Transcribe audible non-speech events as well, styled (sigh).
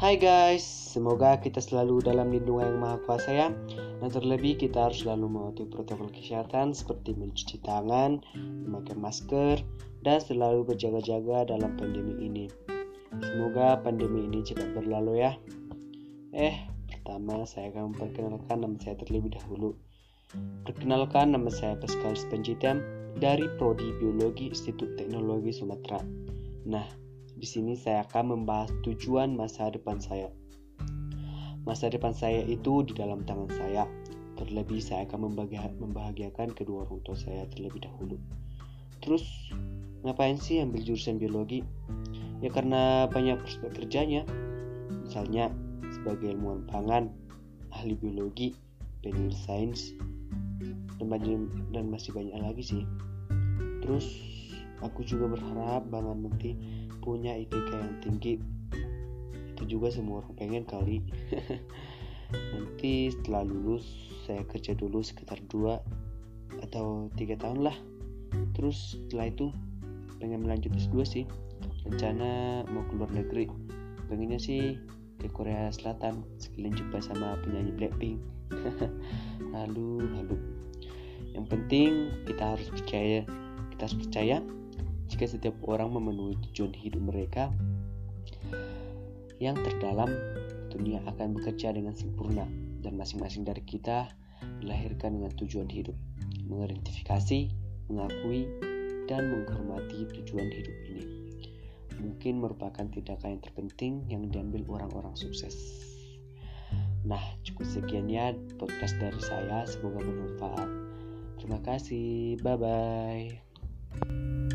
Hai guys, semoga kita selalu dalam lindungan yang maha kuasa ya. Dan terlebih kita harus selalu mematuhi protokol kesehatan seperti mencuci tangan, memakai masker, dan selalu berjaga-jaga dalam pandemi ini. Semoga pandemi ini cepat berlalu ya. Eh, pertama saya akan memperkenalkan nama saya terlebih dahulu. Perkenalkan nama saya Pascal Spenjitam dari Prodi Biologi Institut Teknologi Sumatera. Nah, di sini saya akan membahas tujuan masa depan saya. Masa depan saya itu di dalam tangan saya. Terlebih saya akan membahagiakan kedua orang tua saya terlebih dahulu. Terus ngapain sih ambil jurusan biologi? Ya karena banyak prospek kerjanya. Misalnya sebagai ilmuwan pangan, ahli biologi, penulis sains, dan masih banyak lagi sih. Terus aku juga berharap banget nanti punya IPK yang tinggi. Itu juga semua orang pengen kali. (laughs) Nanti setelah lulus saya kerja dulu sekitar dua atau tiga tahun lah. Terus setelah itu pengen melanjut S2 sih. Rencana mau keluar negeri. Pengennya sih ke Korea Selatan sekalian jumpa sama penyanyi Blackpink. (laughs) Halu halu. Yang penting kita harus percaya. Kita harus percaya jika setiap orang memenuhi tujuan hidup mereka yang terdalam, dunia akan bekerja dengan sempurna dan masing-masing dari kita dilahirkan dengan tujuan hidup, mengidentifikasi, mengakui, dan menghormati tujuan hidup ini. Mungkin merupakan tindakan yang terpenting yang diambil orang-orang sukses. Nah, cukup sekian ya podcast dari saya. Semoga bermanfaat. Terima kasih. Bye bye.